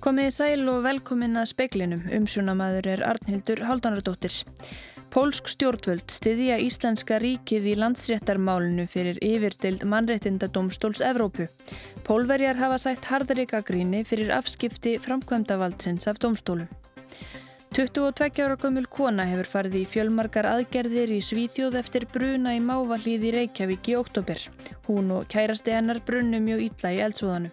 Komiði sæl og velkomin að speiklinum. Umsjónamaður er Arnhildur Haldanardóttir. Pólsk stjórnvöld stiðja Íslenska ríkið í landsréttarmálinu fyrir yfirdeild mannréttindadómstóls Evrópu. Pólverjar hafa sætt hardaríka gríni fyrir afskipti framkvæmdavaldsins af dómstólum. 22 ára gömul kona hefur farið í fjölmarkar aðgerðir í Svíþjóð eftir bruna í Mávalíð í Reykjavík í oktober. Hún og kærasti hennar brunnu mjög ítla í eldsvoðanu.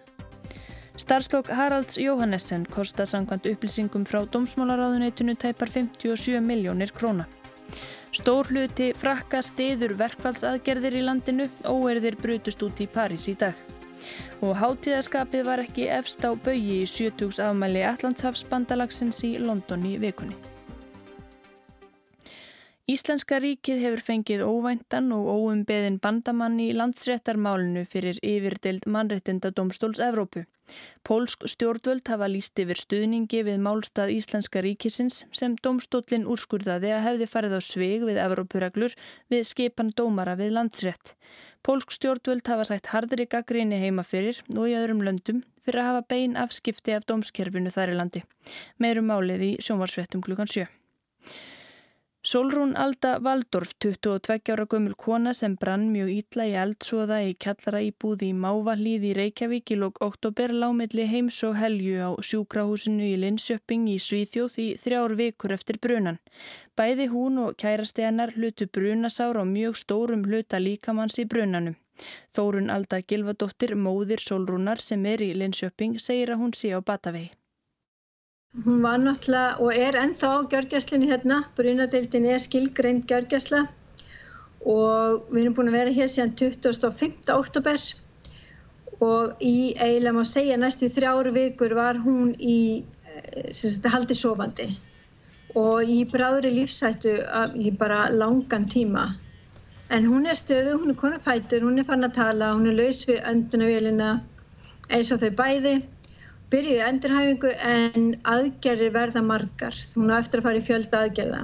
Starfslokk Haralds Jóhannessen kostar sangkvæmt upplýsingum frá Dómsmálaráðuneytinu tæpar 57 miljónir króna. Stór hluti frakka stiður verkfallsaðgerðir í landinu óerðir brutust út í París í dag. Og hátíðaskapið var ekki efst á baui í 70. afmæli Allandshafsbandalagsins í London í vikunni. Íslenska ríkið hefur fengið óvæntan og óumbeðin bandamann í landsréttarmálinu fyrir yfirdeild mannréttinda domstóls Evrópu. Pólsk stjórnvöld hafa líst yfir stuðningi við málstað Íslenska ríkisins sem domstólinn úrskurðaði að hefði farið á svig við Evrópureglur við skipan dómara við landsrétt. Pólsk stjórnvöld hafa sætt hardri gaggrinni heima fyrir og í öðrum löndum fyrir að hafa bein afskipti af dómskerfinu þar í landi. Meirum málið í sjónvarsvettum klukkan sjö. Solrún Alda Valdorf, 22 ára gömul kona sem brann mjög ítla í eldsóða í kjallara íbúði í Mávalíð í Reykjavík í lók oktober lámiðli heims og helju á sjúkrahúsinu í Lindsjöpping í Svíþjóð í þrjár vikur eftir brunan. Bæði hún og kærasti hennar hlutu brunasár á mjög stórum hluta líkamanns í brunanum. Þórun Alda Gilvadóttir, móðir Solrúnar sem er í Lindsjöpping, segir að hún sé á Batavegi. Hún var náttúrulega og er ennþá á gjörgjæslinni hérna, brunadeildin er skilgreind gjörgjæsla og við erum búin að vera hér síðan 25. oktober og í eiginlega má segja næstu þrjáru vikur var hún í sagt, haldi sofandi og í bráðri lífsættu í bara langan tíma. En hún er stöðu, hún er konufætur, hún er fann að tala, hún er laus við öndunavélina eins og þau bæði byrjuði endurhæfingu en aðgerðir verða margar. Hún á eftir að fara í fjölda aðgerða.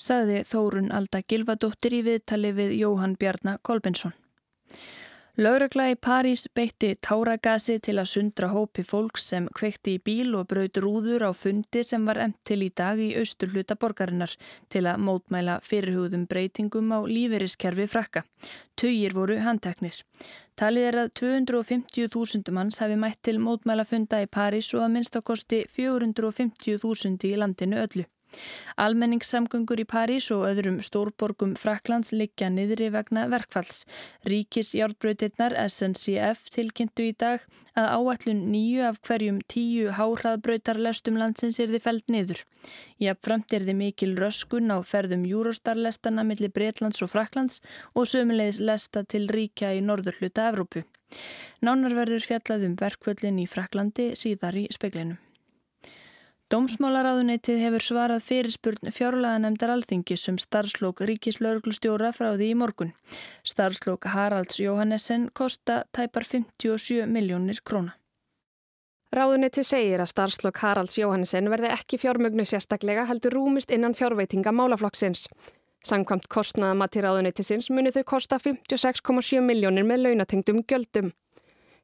Saði Þórun Alda Gilvadóttir í viðtali við Jóhann Bjarnar Kolbensson. Lauragla í París beitti táragasi til að sundra hópi fólks sem kveikti í bíl og braut rúður á fundi sem var emt til í dag í austurluta borgarinnar til að mótmæla fyrirhugðum breytingum á líferiskerfi frakka. Tugir voru handteknir. Talið er að 250.000 manns hafi mætt til mótmæla funda í París og að minnst á kosti 450.000 í landinu öllu. Almenningssamgöngur í París og öðrum stórborgum Fraklands liggja niðri vegna verkfalls. Ríkis járbröytirnar SNCF tilkynntu í dag að áallun nýju af hverjum tíu háhraðbröytarlestum landsins er þið feld niður. Jafnframt er þið mikil röskun á ferðum Júrostarlestana millir Breitlands og Fraklands og sömulegis lesta til ríkja í norðurhluta Evrópu. Nánar verður fjallaðum verkvöldin í Fraklandi síðar í speklinum. Dómsmálaráðuneytið hefur svarað fyrirspurn fjárlaðanemdar alþingis um starfslók ríkislauruglustjóra frá því í morgun. Starfslók Haralds Jóhannessen kosta tæpar 57 miljónir króna. Ráðuneytið segir að starfslokk Haralds Jóhannesson verði ekki fjármögnu sérstaklega heldur rúmist innan fjárveitinga málaflokksins. Sankvamt kostnaðamatti ráðuneytisins muni þau kosta 56,7 miljónir með launatengdum göldum.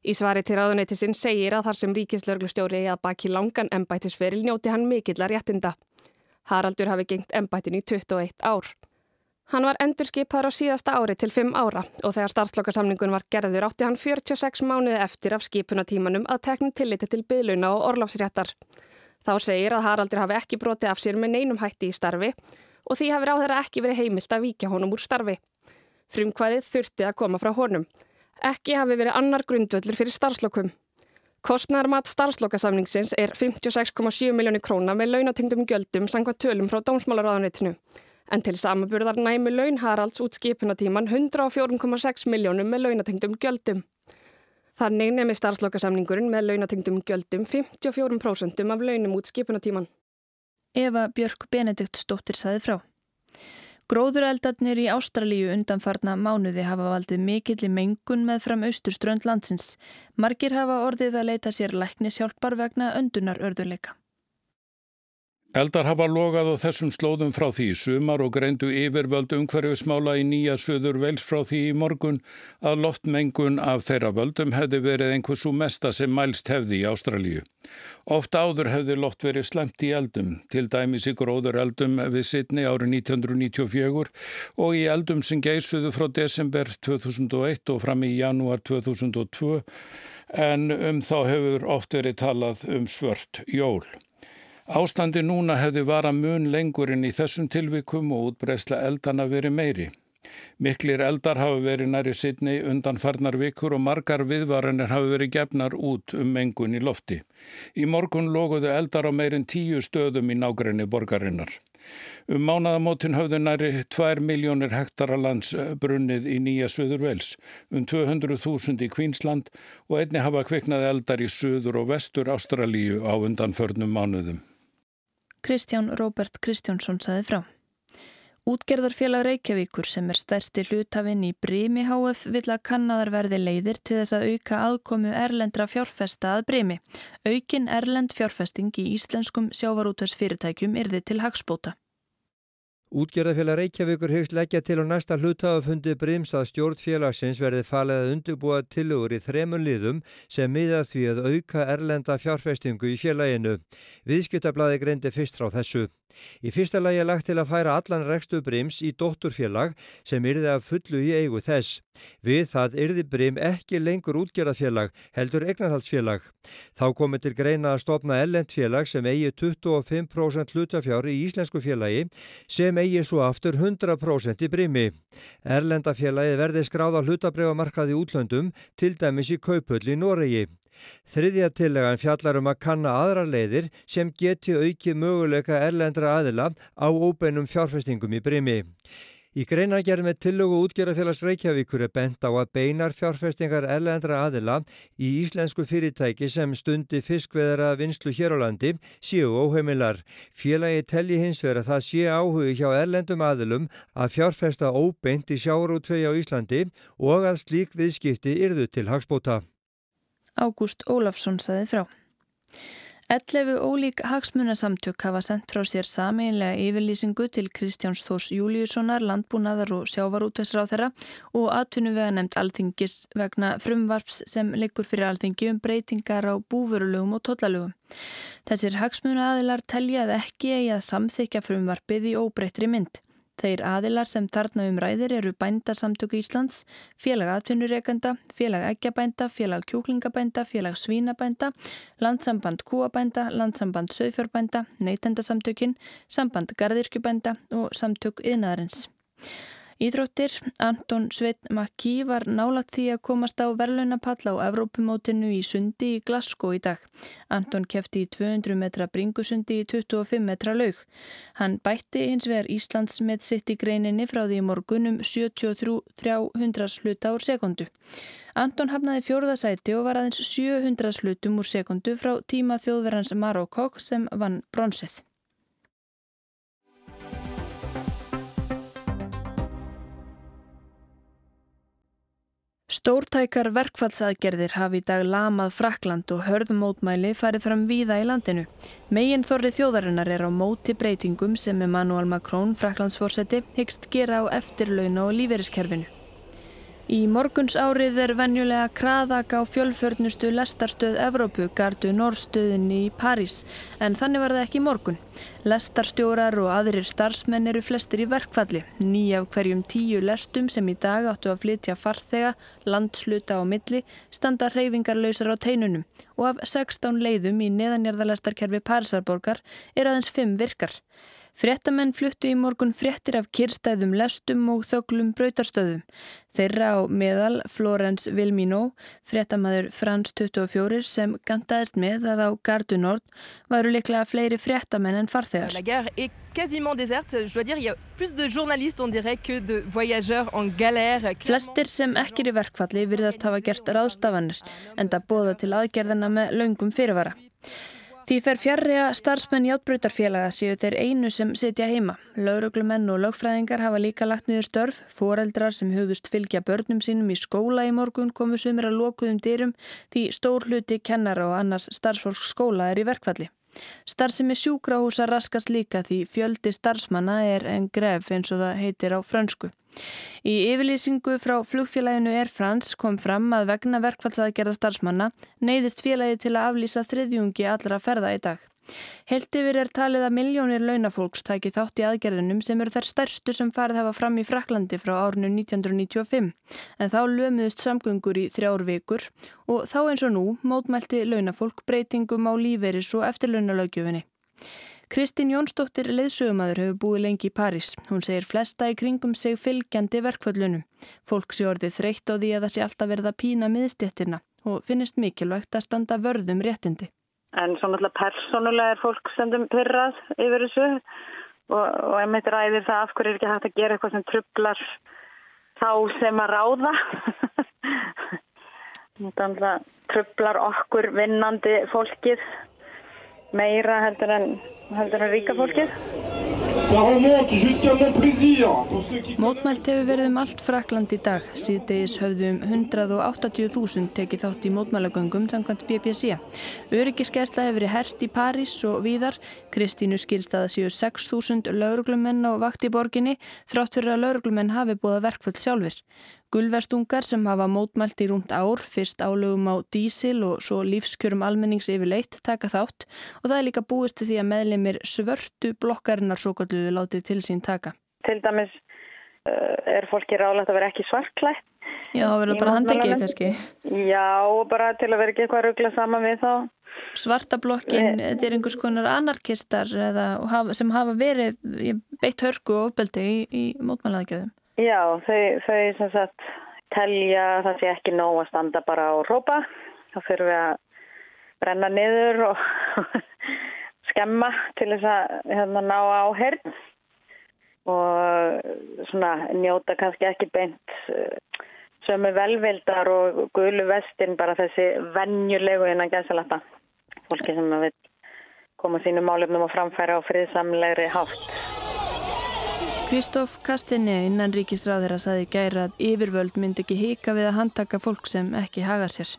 Í svari til ráðuneytisins segir að þar sem ríkislörglustjóri að baki langan embættisferil njóti hann mikillar réttinda. Haraldur hafi gengt embættin í 21 ár. Hann var endurskipaður á síðasta ári til 5 ára og þegar starfslokarsamningun var gerður átti hann 46 mánuði eftir af skipunatímanum að tekna tilliti til byðluna og orlofsréttar. Þá segir að Haraldur hafi ekki brotið af sér með neinum hætti í starfi og því hafi ráð þeirra ekki verið heimilt að víkja honum úr starfi. Frumkvæðið þurfti að koma frá honum. Ekki hafi verið annar grundvöldur fyrir starfslokum. Kostnarmat starfslokasamningsins er 56,7 miljónir króna með launatengdum gjöldum sangvað tölum frá dómsmálaráðanreitinu. En til samaburðar næmi laun Haralds út skipunatíman 104,6 miljónum með launatengdum gjöldum. Þannig nefni starfslokasamningurinn með launatengdum gjöldum 54% af launum út skipunatíman. Eva Björk Benedikt stóttir saði frá. Gróðureldarnir í Ástralíu undanfarna mánuði hafa valdið mikill í mengun með fram austurströnd landsins. Margir hafa orðið að leita sér læknishjálpar vegna öndunar örðuleika. Eldar hafa logað á þessum slóðum frá því sumar og greindu yfirvöld umhverfismála í nýja söður veils frá því í morgun að loftmengun af þeirra völdum hefði verið einhversu mesta sem mælst hefði í Ástralíu. Oft áður hefði loft verið slemt í eldum, til dæmis í gróður eldum við Sidney árið 1994 og í eldum sem geysuðu frá desember 2001 og fram í janúar 2002 en um þá hefur oft verið talað um svört jól. Ástandi núna hefði vara mun lengurinn í þessum tilvikum og útbreysla eldana verið meiri. Miklir eldar hafa verið næri sittni undan farnar vikur og margar viðvaranir hafa verið gefnar út um mengun í lofti. Í morgun loguðu eldar á meirinn tíu stöðum í nágræni borgarinnar. Um mánaðamótin höfðu næri 2 miljónir hektara lands brunnið í nýja Suður Vels, um 200.000 í Kvínsland og einni hafa kviknað eldar í Suður og Vestur Ástralíu á undanförnum mánuðum. Kristján Róbert Kristjánsson saði frá. Útgerðarfélag Reykjavíkur sem er stærsti hlutafinn í Brími HF vill að kannaðar verði leiðir til þess að auka aðkomu erlendra fjárfesta að Brími. Aukin erlend fjárfesting í íslenskum sjávarútversfyrirtækjum yrði til hagspóta. Útgerðarfélag Reykjavíkur hefst leggja til á næsta hlutafafundi brims að stjórnfélagsins verði falið að undirbúa tilugur í þremun liðum sem miða því að auka erlenda fjárfestingu í félaginu. Viðskiptablaði greindi fyrst frá þessu. Í fyrsta lagi er lagt til að færa allan rekstu Brims í dótturfélag sem yrði að fullu í eigu þess. Við það yrði Brim ekki lengur útgerðarfélag, heldur egnarhaldsfélag. Þá komið til greina að stopna ellendfélag sem eigi 25% hlutafjár í íslensku félagi sem eigi svo aftur 100% í Brimi. Erlendafélagi verði skráð á hlutabreyfamarkaði útlöndum, til dæmis í Kaupull í Noregi. Þriðja tillegan fjallar um að kanna aðra leiðir sem geti auki möguleika erlendra aðila á óbeinum fjárfestingum í brimi. Í greinargerð með tillögu útgerðarfélags Reykjavíkur er bent á að beinar fjárfestingar erlendra aðila í íslensku fyrirtæki sem stundi fiskveðara vinslu hér á landi séu óheimilar. Félagi telli hins verið að það sé áhugi hjá erlendum aðilum að fjárfesta óbeint í sjáurútvegi á Íslandi og að slík viðskipti yrðu til hagspóta. Ágúst Ólafsson saði frá. 11 ólík hagsmunasamtök hafa sendt frá sér sameinlega yfirlýsingu til Kristjáns Þós Júliussonar, landbúnaðar og sjávarútversráð þeirra og atvinnu vega nefnd alþingis vegna frumvarps sem leikur fyrir alþingi um breytingar á búfurulugum og tóllalugum. Þessir hagsmunaaðilar telja að ekki eigi að samþykja frumvarpið í óbreyttri mynd. Þeir aðilar sem þarna um ræðir eru bændasamtöku Íslands, félag atvinnureikanda, félag eggjabænda, félag kjúklingabænda, félag svínabænda, landsamband kúabænda, landsamband söðfjörbænda, neytendasamtökin, samband gardirkjubænda og samtök yðnaðarins. Ídróttir, Anton Sveit Makki var nálagt því að komast á verðlaunapall á Evrópumótinu í sundi í Glasgow í dag. Anton kefti í 200 metra bringusundi í 25 metra laug. Hann bætti hins vegar Íslands með sitt í greininni frá því morgunum 7300 sluta úr sekundu. Anton hafnaði fjórðasæti og var aðeins 700 slutum úr sekundu frá tíma þjóðverðans Marokko sem vann bronsið. Stórtækar verkfallsaðgerðir hafi í dag lamað Frakland og hörðumótmæli farið fram víða í landinu. Megin þorri þjóðarinnar er á móti breytingum sem Emmanuel Macron, Fraklandsforseti, hyggst gera á eftirlauna og lífeyriskerfinu. Í morguns árið er venjulega kraðak á fjölförnustu lestarstöð Evrópu, gardu norrstöðinni í París, en þannig var það ekki morgun. Lestarstjórar og aðrir starfsmenn eru flestir í verkfalli. Nýja af hverjum tíu lestum sem í dag áttu að flytja farþega, landsluta og milli standa hreyfingarlausar á teinunum og af 16 leiðum í neðanjarðalestarkerfi Parísarborgar er aðeins 5 virkar. Fréttamenn fluttu í morgun fréttir af kyrstæðum lestum og þöglum brautarstöðum. Þeirra á meðal Florence Vilmino, fréttamaður Frans 24 sem gandaðist með að á Gardu Nord varu liklega fleiri fréttamenn en farþegar. La guerre est quasiment déserte. Je dois dire, il y a plus de journalistes, on dirait, que de voyageurs en galère. Flestir sem ekki er í verkfalli virðast hafa gert ráðstafanir en það bóða til aðgerðana með laungum fyrirvara. Því fer fjarrri að starfsmenn játbröytarfélaga séu þeir einu sem sitja heima. Lauruglumenn og lögfræðingar hafa líka lagt niður störf. Fóreldrar sem hugust fylgja börnum sínum í skóla í morgun komu sumir að lokuðum dyrum því stór hluti kennara og annars starfsfólk skóla er í verkfalli. Starfsemi sjúkrahúsa raskast líka því fjöldi starfsmanna er en gref eins og það heitir á frönsku. Í yfirlýsingu frá flugfélaginu Air France kom fram að vegna verkfallsaðgerða starfsmanna neyðist félagi til að aflýsa þriðjungi allra ferða í dag. Helt yfir er talið að miljónir launafólks tæki þátt í aðgerðunum sem eru þær stærstu sem farið hafa fram í Fraklandi frá árinu 1995 en þá lömuðust samgöngur í þrjár vikur og þá eins og nú mótmælti launafólk breytingum á líferis og eftirlaunalögjöfunni. Kristín Jónsdóttir leðsögumadur hefur búið lengi í París. Hún segir flesta í kringum sig fylgjandi verkvöldlunum. Fólk sé orðið þreytt á því að það sé alltaf verða pína miðstéttina og finnist mikilvægt að standa vörðum réttindi. En svo náttúrulega persónulega er fólk stundum pyrrað yfir þessu og, og einmitt ræðir það af hverju er ekki hægt að gera eitthvað sem trublar þá sem að ráða. Þetta trublar okkur vinnandi fólkið meira heldur en, heldur en ríka fólkið. Mótmælt hefur verið um allt Frakland í dag. Síðdegis höfðu um 180.000 tekið þátt í mótmælagöngum samkvæmt BBC. Öryggiskesla hefur verið hert í París og víðar. Kristínu skilst að það séu 6.000 lauruglumenn á vakt í borginni þrátt fyrir að lauruglumenn hafi búið verkfull sjálfur. Gulvestungar sem hafa mótmælt í rúmt ár, fyrst álögum á dísil og svo lífskjörum almennings yfir leitt taka þátt og það er líka búist til því að meðlemið svörtu blokkarinnar svo kalluðu látið til sín taka. Til dæmis uh, er fólki ráðlegt að vera ekki svartklætt. Já, það verður bara handekið kannski. Já, bara til að vera ekki eitthvað ruggla saman við þá. Svarta blokkin, þetta er einhvers konar anarkistar eða, sem hafa verið beitt hörku og ofbeldi í, í mótmælaðagjöðum. Já, þau, þau sem sagt telja það sé ekki nóg að standa bara á rópa. Þá fyrir við að brenna niður og skemma til þess að hérna, ná á herr og svona njóta kannski ekki beint uh, sömu velvildar og gulu vestin bara þessi vennjulegu innan gæsalata. Fólki sem vil koma sínum málefnum og framfæra á friðsamlegri hátt. Kristóf Kastinni innan ríkisráðir að saði gæra að yfirvöld myndi ekki hika við að handtaka fólk sem ekki hagar sér.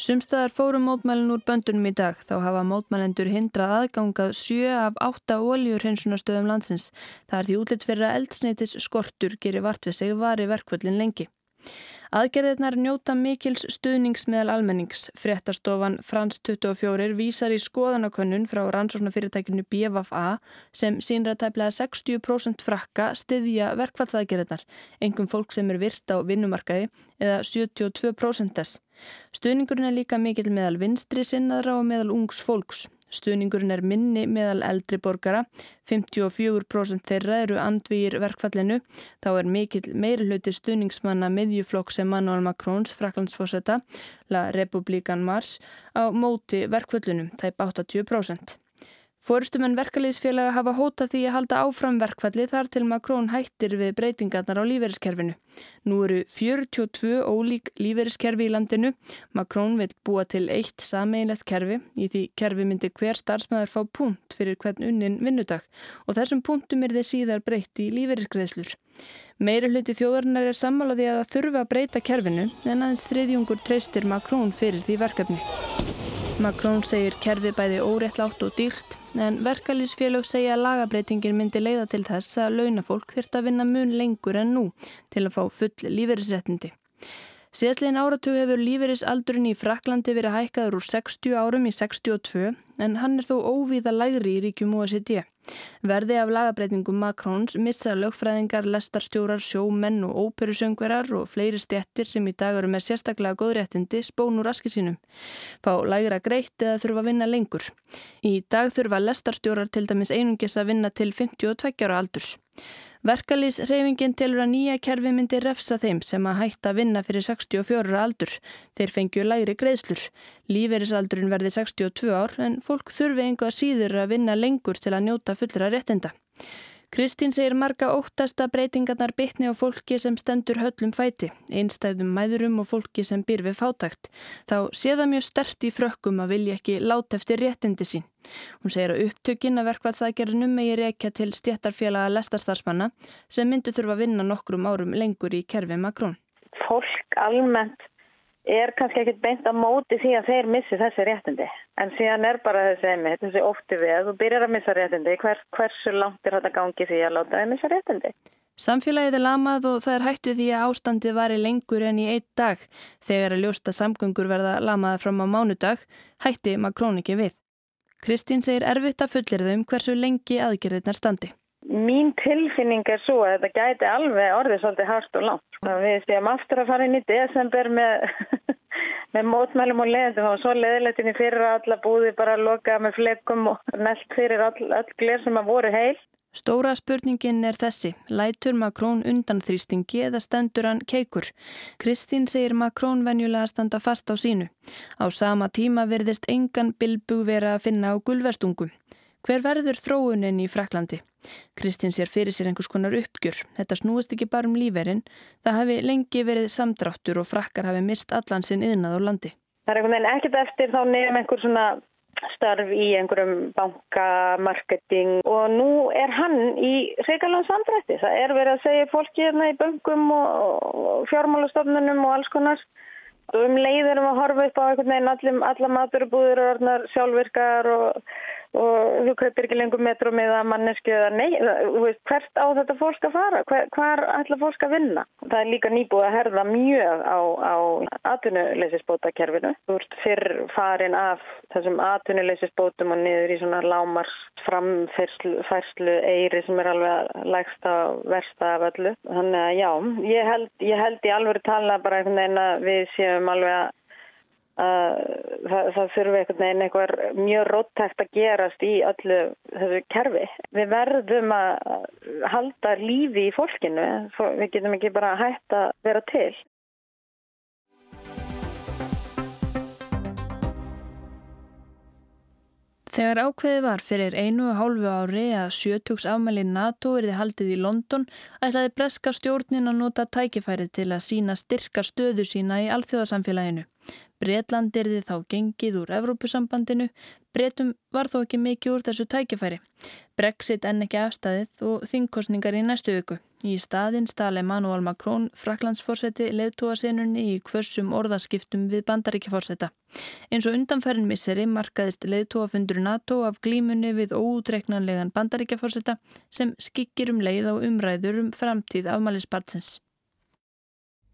Sumstaðar fórum mótmælinn úr böndunum í dag þá hafa mótmælendur hindrað aðgangað sjö af átta oljurhensunastöðum landsins. Það er því útlitt fyrir að eldsneitis skortur gerir vart við sig vari verkvöldin lengi. Aðgerðirnar njóta mikils stuðnings meðal almennings. Fréttastofan Frans 24 vísar í skoðanakönnun frá rannsóknarfyrirtækinu BFA sem sínra tæplega 60% frakka styðja verkfallsaðgerðirnar, engum fólk sem er virt á vinnumarkaði eða 72% þess. Stuðningurinn er líka mikil meðal vinstri sinnaðra og meðal ungs fólks. Stuðningurinn er minni meðal eldri borgara, 54% þeirra eru andvýr verkfallinu, þá er mikil meiri hluti stuðningsmanna miðjuflokk sem Manuel Macróns, fraklandsfósetta, La Republican Mars, á móti verkfallinu, tæp 80%. Fórustumenn verkefliðsfélaga hafa hóta því að halda áfram verkfalli þar til Makrón hættir við breytingarnar á lífeyriskerfinu. Nú eru 42 ólík lífeyriskerfi í landinu. Makrón vil búa til eitt sameinlegt kerfi í því kerfi myndi hver starfsmæður fá punkt fyrir hvern unnin vinnudag og þessum punktum er þeir síðar breytt í lífeyriskreðslur. Meiri hluti þjóðarinnar er sammálaði að það þurfa að breyta kerfinu en aðeins þriðjungur treystir Makrón fyrir því verkefni. Makrón segir kerfi bæði óréttlátt og dýrt en verkalýsfélög segja að lagabreitingin myndi leiða til þess að launafólk þurft að vinna mun lengur en nú til að fá full lífeyrisréttindi. Síðastlegin áratug hefur lífeyrisaldurinn í Fraklandi verið hækkaður úr 60 árum í 62 en hann er þó óvíða lægri í ríkjum OECD. Verði af lagabreitingum Makrons missa lögfræðingar, lestarstjórar, sjómenn og óperusöngverar og fleiri stjettir sem í dag eru með sérstaklega góðréttindi spónur aski sínum. Fá lægra greitt eða þurfa að vinna lengur. Í dag þurfa lestarstjórar til dæmis einungis að vinna til 52 ára aldurs. Verkalýsreifingin telur að nýja kerfi myndi refsa þeim sem að hætta að vinna fyrir 64 aldur. Þeir fengju læri greiðslur. Líferisaldurinn verði 62 ár en fólk þurfi einhvað síður að vinna lengur til að njóta fullra réttinda. Kristín segir marga óttasta breytingarnar bytni á fólki sem stendur höllum fæti, einstæðum mæðurum og fólki sem býr við fátækt. Þá sé það mjög stert í frökkum að vilja ekki láta eftir réttindi sín. Hún segir að upptökin að verkvallsækjarnum megi reykja til stjættarfélaga lestarstarfsmanna sem myndu þurfa að vinna nokkrum árum lengur í kerfi Makrón. Fólk almennt er kannski ekkit beint að móti því að þeir missi þessi réttindi. En síðan er bara þessi einmitt, þessi ótti við að þú byrjar að missa réttindi. Hver, hversu langt er þetta gangi því að láta þeir missa réttindi? Samfélagið er lamað og það er hættu því að ástandið var í lengur enn í eitt dag. Þegar að ljósta samgöngur verða lamaða fram á mánudag, hætti Makrón ekki við. Kristín segir erfitt að fullir þau um hversu lengi aðgerðirnar standi. Mín tilfinning er svo að þetta gæti alveg orðið svolítið hardt og langt. Við séum aftur að fara inn í desember með, með mótmælum og leðendum og svo leðilegtinni fyrir að alla búði bara að loka með fleikum og nelt fyrir all, all gler sem að voru heil. Stóra spurningin er þessi, lætur Makrón undan þrýstingi eða stendur hann keikur? Kristín segir Makrón venjulega standa fast á sínu. Á sama tíma verðist engan bilbu vera að finna á gulvestungum. Hver verður þróunin í Fraklandi? Kristín sér fyrir sér einhvers konar uppgjur. Þetta snúist ekki bara um líferinn. Það hafi lengi verið samdráttur og frakkar hafi mist allan sinn yðnað á landi. Það er einhvern veginn ekkert eftir þá nefn einhver svona starf í einhverjum bankamarketing og nú er hann í hrigalands andrætti. Það er verið að segja fólki hérna í böngum og fjármálastofnunum og alls konar. Og um leiðurum að horfa upp á einhvern veginn alla maturubúður og sjálfvirkar og og þú kaupir ekki lengur metro með að mannesku eða nei, veist, hvert á þetta fólk að fara, hver, hvar ætla fólk að vinna. Það er líka nýbúið að herða mjög á, á atvinnuleysisbótakerfinu. Þú ert fyrr farin af þessum atvinnuleysisbótum og niður í svona lámars framfærslu eiri sem er alveg lægst á versta af öllu. Þannig að já, ég held, ég held í alveg tala bara einhvern veginn að við séum alveg að það, það þurfi einhvern veginn einhver mjög róttækt að gerast í öllu þessu kerfi. Við verðum að halda lífi í fólkinu, við getum ekki bara hægt að vera til. Þegar ákveði var fyrir einu og hálfu ári að sjötugs afmæli NATO erði haldið í London ætlaði breska stjórnin að nota tækifæri til að sína styrka stöðu sína í alþjóðasamfélaginu. Breitland erði þá gengið úr Evrópusambandinu, Breitum var þó ekki mikið úr þessu tækifæri. Brexit enn ekki afstæðið og þingkostningar í næstu viku. Í staðin stál Emmanuel Macron fraklandsforseti leðtúasenunni í hvössum orðaskiptum við bandaríkjaforseta. Eins og undanferðin misseri markaðist leðtúafundur NATO af glímunni við óutreiknanlegan bandaríkjaforseta sem skikkir um leið á umræður um framtíð afmælispartsins.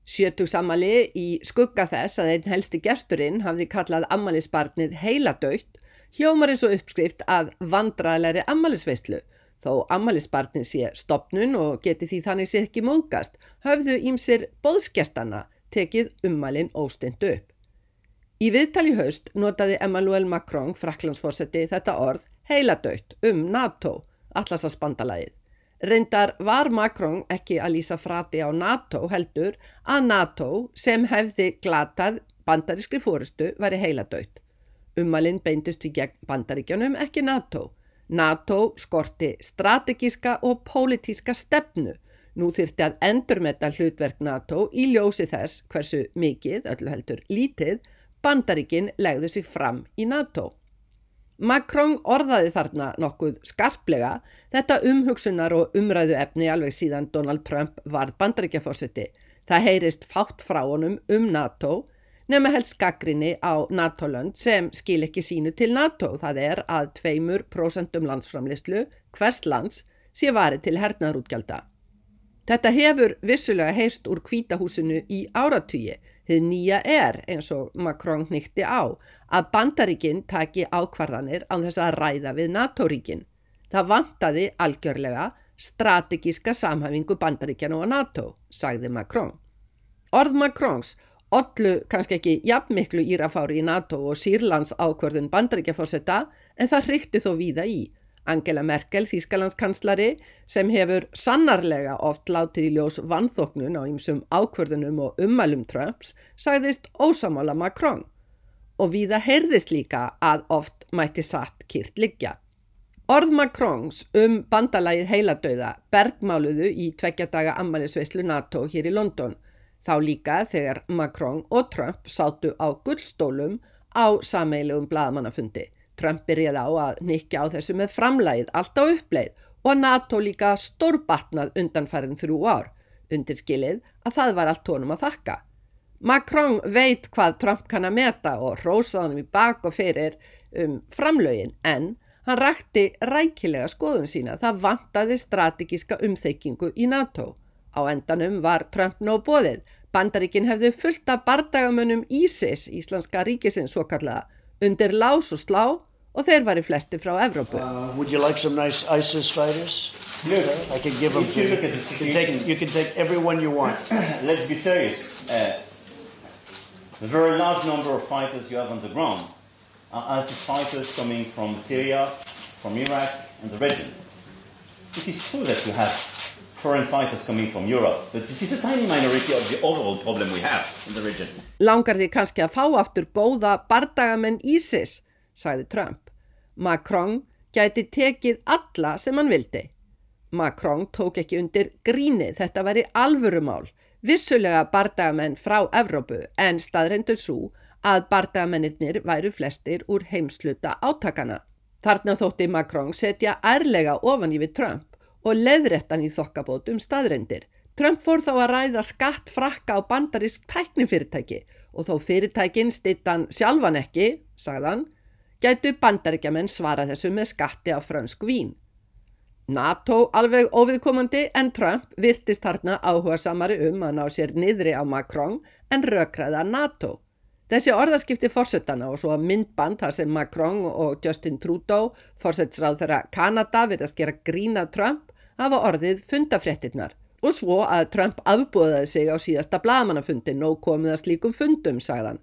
Sjötugsamali í skugga þess að einn helsti gesturinn hafði kallað ammalisbarnið heiladautt hljómar eins og uppskrift að vandraðleiri ammalisveistlu. Þó ammalisbarnið sé stopnun og geti því þannig sé ekki móðgast, höfðu ímsir bóðskjastana tekið ummalinn óstendu upp. Í viðtali haust notaði Emmanuel Macron, fraklandsforseti, þetta orð heiladautt um NATO, allarsasbandalagið. Reyndar var Macron ekki að lýsa frati á NATO heldur að NATO sem hefði glatað bandarískri fórustu væri heiladauðt. Umalinn beindist við gegn bandaríkjanum ekki NATO. NATO skorti strategíska og pólitíska stefnu. Nú þyrti að endurmetta hlutverk NATO í ljósi þess hversu mikið, öllu heldur lítið, bandaríkin legðu sig fram í NATO. Macron orðaði þarna nokkuð skarplega þetta umhugsunar og umræðu efni alveg síðan Donald Trump varð bandaríkjaforsetti. Það heyrist fátt frá honum um NATO nema helst gaggrinni á NATO-lönd sem skil ekki sínu til NATO. Það er að 2% landsframlistlu hvers lands sé varið til hernaðarútgjaldar. Þetta hefur vissulega heyrst úr kvítahúsinu í áratvíi Þið nýja er, eins og Macron nýtti á, að bandaríkinn taki ákvarðanir án þess að ræða við NATO-ríkinn. Það vantaði algjörlega strategíska samhæfingu bandaríkjana og NATO, sagði Macron. Orð Macrons ollu kannski ekki jafn miklu írafári í NATO og Sýrlands ákvarðun bandaríkjaforsetta en það hrykti þó víða í. Angela Merkel, Þýskalandskanslari, sem hefur sannarlega oft látið í ljós vanþóknun á ýmsum ákvörðunum og ummælum Trumps, sagðist ósamála Macron og viða heyrðist líka að oft mætti satt kýrt liggja. Orð Macrons um bandalagið heiladauða bergmáluðu í tveggjadaga ammælisveislu NATO hér í London, þá líka þegar Macron og Trump sátu á gullstólum á sameilegum bladamannafundi. Trump byrjaði á að nikja á þessu með framlægið allt á uppleið og NATO líka stórbatnað undanfærin þrjú ár, undirskilið að það var allt tónum að þakka. Macron veit hvað Trump kann að meta og rósaði hann í bak og fyrir um framlögin en hann rakti rækilega skoðun sína. Það vantaði strategíska umþeikingu í NATO. Á endanum var Trump nóg bóðið. Bandaríkin hefðu fullt af bardagamönnum ISIS, Íslandska ríkisins svo kallaða, undir lás og slá og þeir var í flesti frá Evrópu. Uh, would you like some nice ISIS fighters? Look, I can give them to you. You can, take, you can take everyone you want. Let's be serious. Uh, the very large number of fighters you have on the ground are ISIS fighters coming from Syria, from Iraq and the region. It is true that you have foreign fighters coming from Europe, but this is a tiny minority of the overall problem we have in the region. Langar því kannski að fá aftur góða bardagamenn ISIS, sagði Trump. Macron gæti tekið alla sem hann vildi. Macron tók ekki undir grínið, þetta væri alvörumál, vissulega bardagamenn frá Evrópu en staðreindur svo að bardagamennir væru flestir úr heimsluta átakana. Þarna þótti Macron setja ærlega ofan í við Trump og leðrættan í þokkabótum staðreindir. Trump fór þá að ræða skatt frakka á bandarisk tæknifyrirtæki og þó fyrirtækin stittan sjálfan ekki, sagðan, gætu bandaríkjaman svara þessu með skatti á fransk vín. NATO alveg óviðkomandi en Trump virtist þarna áhuga samari um að ná sér niðri á Macron en rökraða NATO. Þessi orðaskipti fórsetana og svo myndband þar sem Macron og Justin Trudeau, fórsetsráð þeirra Kanada, virðast gera grína Trump, hafa orðið fundafréttinnar. Og svo að Trump afbúðaði sig á síðasta blagamannafundin og komið að slíkum fundum, sagðan.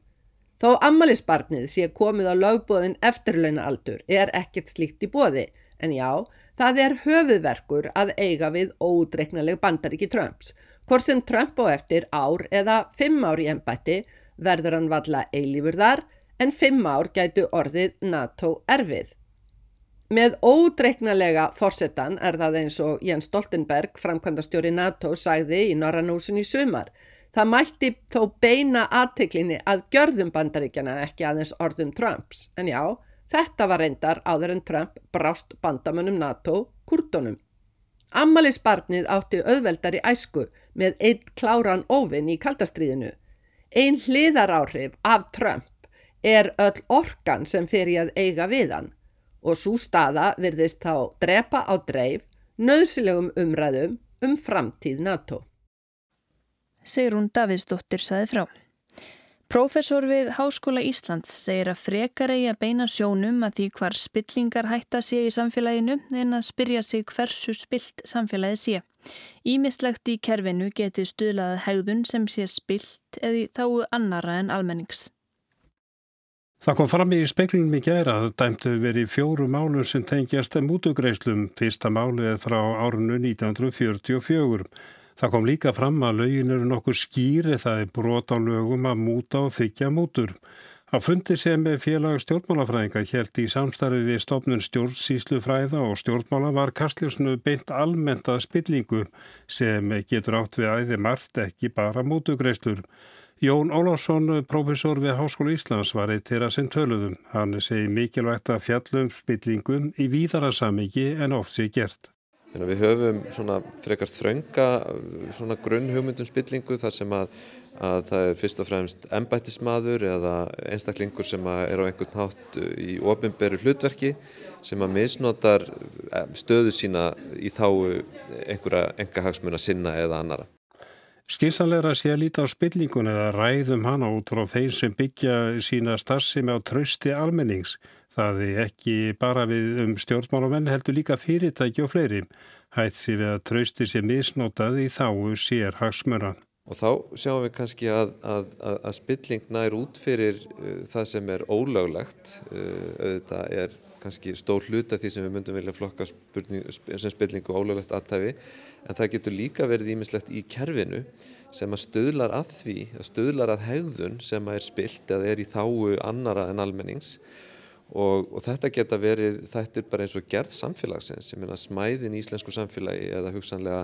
Þó ammaliðsbarnið sé komið á lögbóðin eftirlauna aldur er ekkert slíkt í bóði, en já, Það er höfuðverkur að eiga við ódreiknaleg bandaríki Trumps. Hvort sem Trump á eftir ár eða fimm ár í ennbætti verður hann valla eilífur þar en fimm ár gætu orðið NATO erfið. Með ódreiknalega fórsetan er það eins og Jens Stoltenberg, framkvæmdastjóri NATO, sagði í Norranúsin í sumar. Það mætti þó beina aðteklinni að gjörðum bandaríkjana ekki aðeins orðum Trumps. En já, Þetta var reyndar áður en Trump brást bandamönnum NATO kurtonum. Ammaliðsbarnið átti auðveldar í æsku með einn kláran óvinn í kaldastriðinu. Einn hliðar áhrif af Trump er öll orkan sem í að eiga við hann og svo staða virðist þá drepa á dreif nöðsilegum umræðum um framtíð NATO. Sigrún Davidsdóttir saði frá. Professor við Háskóla Íslands segir að frekar eigi að beina sjónum að því hvar spillingar hætta sé í samfélaginu en að spyrja sig hversu spilt samfélagið sé. Ímislegt í kerfinu geti stuðlaðið hegðun sem sé spilt eða þá annara en almennings. Það kom fram í speklingum í gera að dæmtu verið fjóru málur sem tengjast mútugreislum fyrsta málið frá árunnu 1944. Það kom líka fram að lögin eru nokkur skýri það er brot á lögum að múta og þykja mútur. Á fundi sem félag stjórnmálafræðinga held í samstarfi við stofnun stjórnsýslufræða og stjórnmála var kastljósnu beint almennta spillingu sem getur átt við æði margt ekki bara mútugreislur. Jón Ólásson, profesor við Háskólu Íslands, var eitt þeirra sem töluðum. Hann segi mikilvægt að fjallum spillingum í víðara samiki en oft sé gert. Við höfum svona frekar þraunga svona grunnhugmyndum spillingu þar sem að, að það er fyrst og fremst embættismadur eða einstaklingur sem er á einhvern hátt í ofinberu hlutverki sem að misnotar eh, stöðu sína í þá einhverja engahagsmuna sinna eða annara. Skynsanleira sé að líta á spillingun eða ræðum hana út frá þeir sem byggja sína starfsemi á trösti almennings Það er ekki bara við um stjórnmálamenn heldur líka fyrirtæki og fleiri. Hætt sér við að trausti sér misnótað í þáu sér hagsmöran. Og þá sjáum við kannski að, að, að, að spilling nær út fyrir uh, það sem er ólöglegt. Uh, auðvitað er kannski stór hluta því sem við myndum vilja flokka spurning, sem spillingu ólöglegt aðtæfi. En það getur líka verið ímislegt í kerfinu sem að stöðlar að því, að stöðlar að hegðun sem er spilt eða er í þáu annara en almennings Og, og þetta geta verið, þetta er bara eins og gerð samfélagsins, ég meina smæðin í íslensku samfélagi eða hugsanlega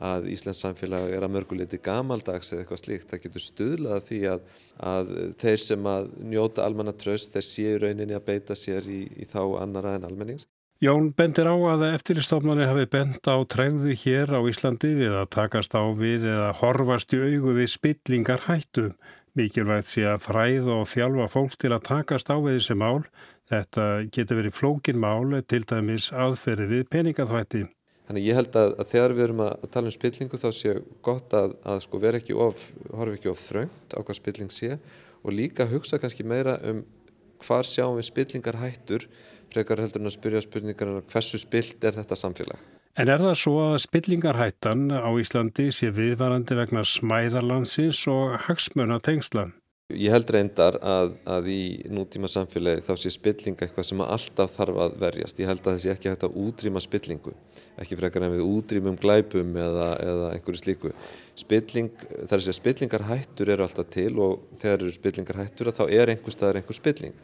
að Íslands samfélag er að mörguleiti gamaldags eða eitthvað slíkt, það getur stuðlað því að, að þeir sem að njóta almanna tröst, þeir séu rauninni að beita sér í, í þá annara en almennings. Jón bendir á að eftirlistofnarnir hafi bent á tregðu hér á Íslandi við að takast á við eða horfast í augu við spillingar hættu. Mikilvægt sé að fræð og þjálfa fólk til að takast á við þessi mál. Þetta getur verið flókin mál til dæmis aðferði við peningaþvætti. Þannig ég held að, að þegar við erum að tala um spillingu þá sé gott að, að sko vera ekki of, horfi ekki of þröngt á hvað spilling sé og líka hugsa kannski meira um hvar sjáum við spillingar hættur frekar heldur en að spyrja spurningar hversu spilt er þetta samfélag. En er það svo að spillingarhættan á Íslandi sé viðvarandi vegna smæðarlandsins og hagsmöna tengslan? Ég held reyndar að, að í nútíma samfélagi þá sé spillinga eitthvað sem alltaf þarf að verjast. Ég held að sé ekki hægt að útrýma spillingu, ekki frekar en við útrýmum glæpum eða, eða einhverju slíku. Spilling, þar sé að spillingarhættur eru alltaf til og þegar eru spillingarhættur þá er einhver staðar einhver spilling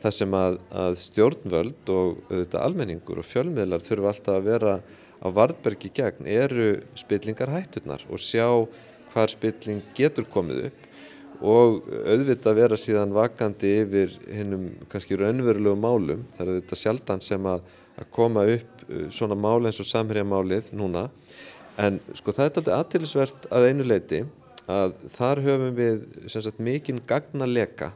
það sem að, að stjórnvöld og auðvitað almenningur og fjölmiðlar þurfa alltaf að vera á varðbergi gegn eru spillingar hætturnar og sjá hvar spilling getur komið upp og auðvitað vera síðan vakandi yfir hinnum kannski raunverulegu málum. Það er auðvitað sjaldan sem að, að koma upp uh, svona mál eins og samhérjamálið núna. En sko það er alltaf aðtilisvert að einu leiti að þar höfum við sagt, mikinn gagna leka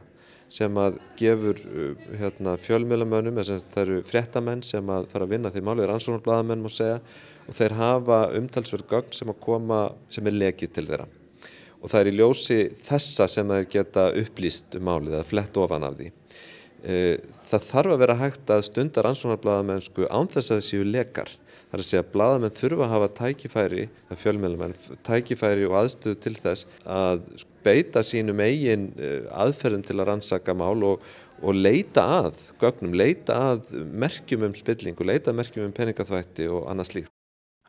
sem að gefur uh, hérna, fjölmjölamönnum, það eru fréttamenn sem að fara að vinna því málið er ansvonarbladamenn og þeir hafa umtalsverð gögn sem að koma sem er lekið til þeirra og það er í ljósi þessa sem þeir geta upplýst um málið eða flett ofan af því. Uh, það þarf að vera hægt að stundar ansvonarbladamennsku án þess að þessi lekar Það er að segja að bladamenn þurfa að hafa tækifæri, að fjölmjölumenn, tækifæri og aðstöðu til þess að beita sínum eigin eh, aðferðum til að rannsaka mál og, og leita að gögnum, leita að merkjum um spilling og leita að merkjum um peningaþvætti og annað slíkt.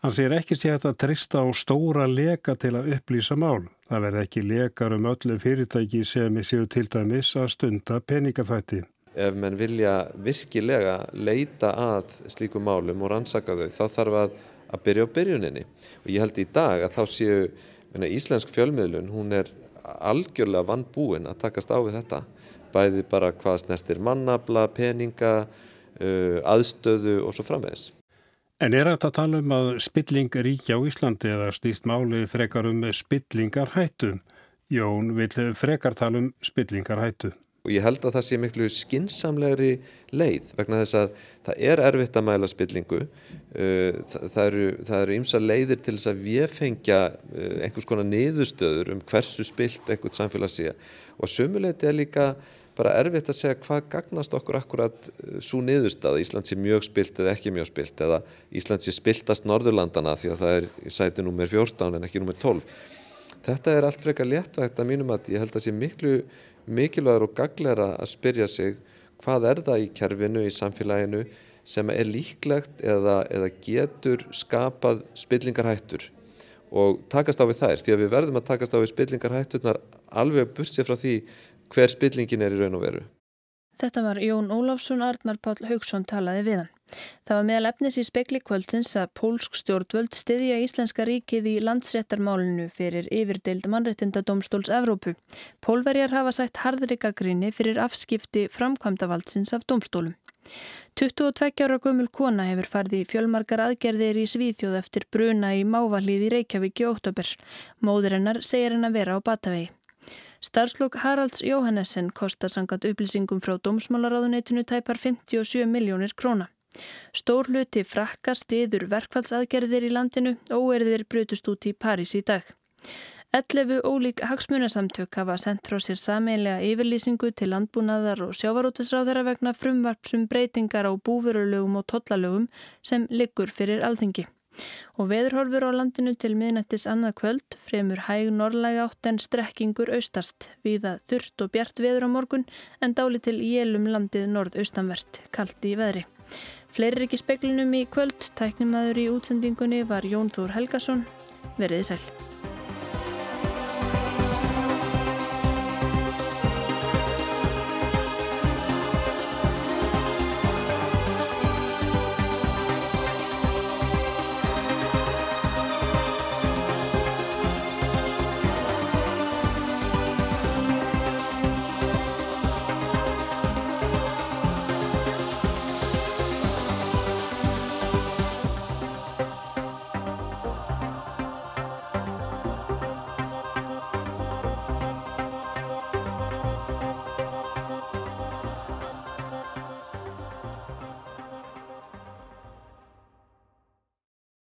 Hann segir ekki sé að trista á stóra leka til að upplýsa mál. Það verði ekki lekar um öllu fyrirtæki sem séu til dæmis að stunda peningaþvætti. Ef menn vilja virkilega leita að slíkum málum og rannsaka þau þá þarf að, að byrja á byrjuninni. Og ég held í dag að þá séu menna, íslensk fjölmiðlun hún er algjörlega vann búin að takast á við þetta. Bæði bara hvað snertir mannabla, peninga uh, aðstöðu og svo framvegs En er þetta að tala um að spilling ríkja á Íslandi eða stýst málið frekar um spillingar hættu? Jón vil frekar tala um spillingar hættu og ég held að það sé miklu skinsamlegri leið vegna þess að það er erfitt að mæla spillingu. Uh, það eru ymsa leiðir til þess að við fengja uh, einhvers konar niðurstöður um hversu spilt einhvert samfélag sé. Og sömuleiti er líka bara erfitt að segja hvað gagnast okkur akkurat uh, svo niðurstað Ísland sé mjög spilt eða ekki mjög spilt eða Ísland sé spiltast Norðurlandana því að það er sæti nummer 14 en ekki nummer 12 Þetta er allt frekar léttvægt að mínum að ég held að sé miklu mikilvægur og gagleira að spyrja sig hvað er það í kerfinu, í samfélaginu sem er líklegt eða, eða getur skapað spillingarhættur? Og takast á við þær því að við verðum að takast á við spillingarhætturnar alveg bursið frá því hver spillingin er í raun og veru. Þetta var Jón Ólafsson Arnar Páll Haugsson talaði við hann. Það var meðal efnis í spekli kvöldsins að pólsk stjórnvöld stiðja Íslenska ríkið í landsréttarmálinu fyrir yfirdeild mannréttinda domstóls Evrópu. Pólverjar hafa sætt harðrika gríni fyrir afskipti framkvæmdavaldsins af domstólum. 22 ára gömul kona hefur farið í fjölmarkar aðgerðir í Svíþjóð eftir bruna í mávalíð í Reykjavík í óttabur. Móður hennar segir henn að vera á batavegi. Starfslokk Haralds Jóhannessen kostar sangat upplýsingum frá dómsmálaráðuneytinu tæpar 57 miljónir króna. Stór hluti frakka stiður verkfallsaðgerðir í landinu og erðir brutust út í París í dag. 11 ólík hagsmunasamtök hafa sendt frá sér sameinlega yfirlýsingu til landbúnaðar og sjávarótisráðara vegna frumvarpsum breytingar á búfurulögum og tollalögum sem liggur fyrir alþingi. Og veðurhorfur á landinu til miðnættis annað kvöld fremur hæg norrlæga átt en strekkingur austast viða þurft og bjart veður á morgun en dáli til jélum landið norðaustanvert, kallt í veðri. Fleiri ekki speklinum í kvöld, tæknimaður í útsendingunni var Jón Þór Helgason. Verðið sæl.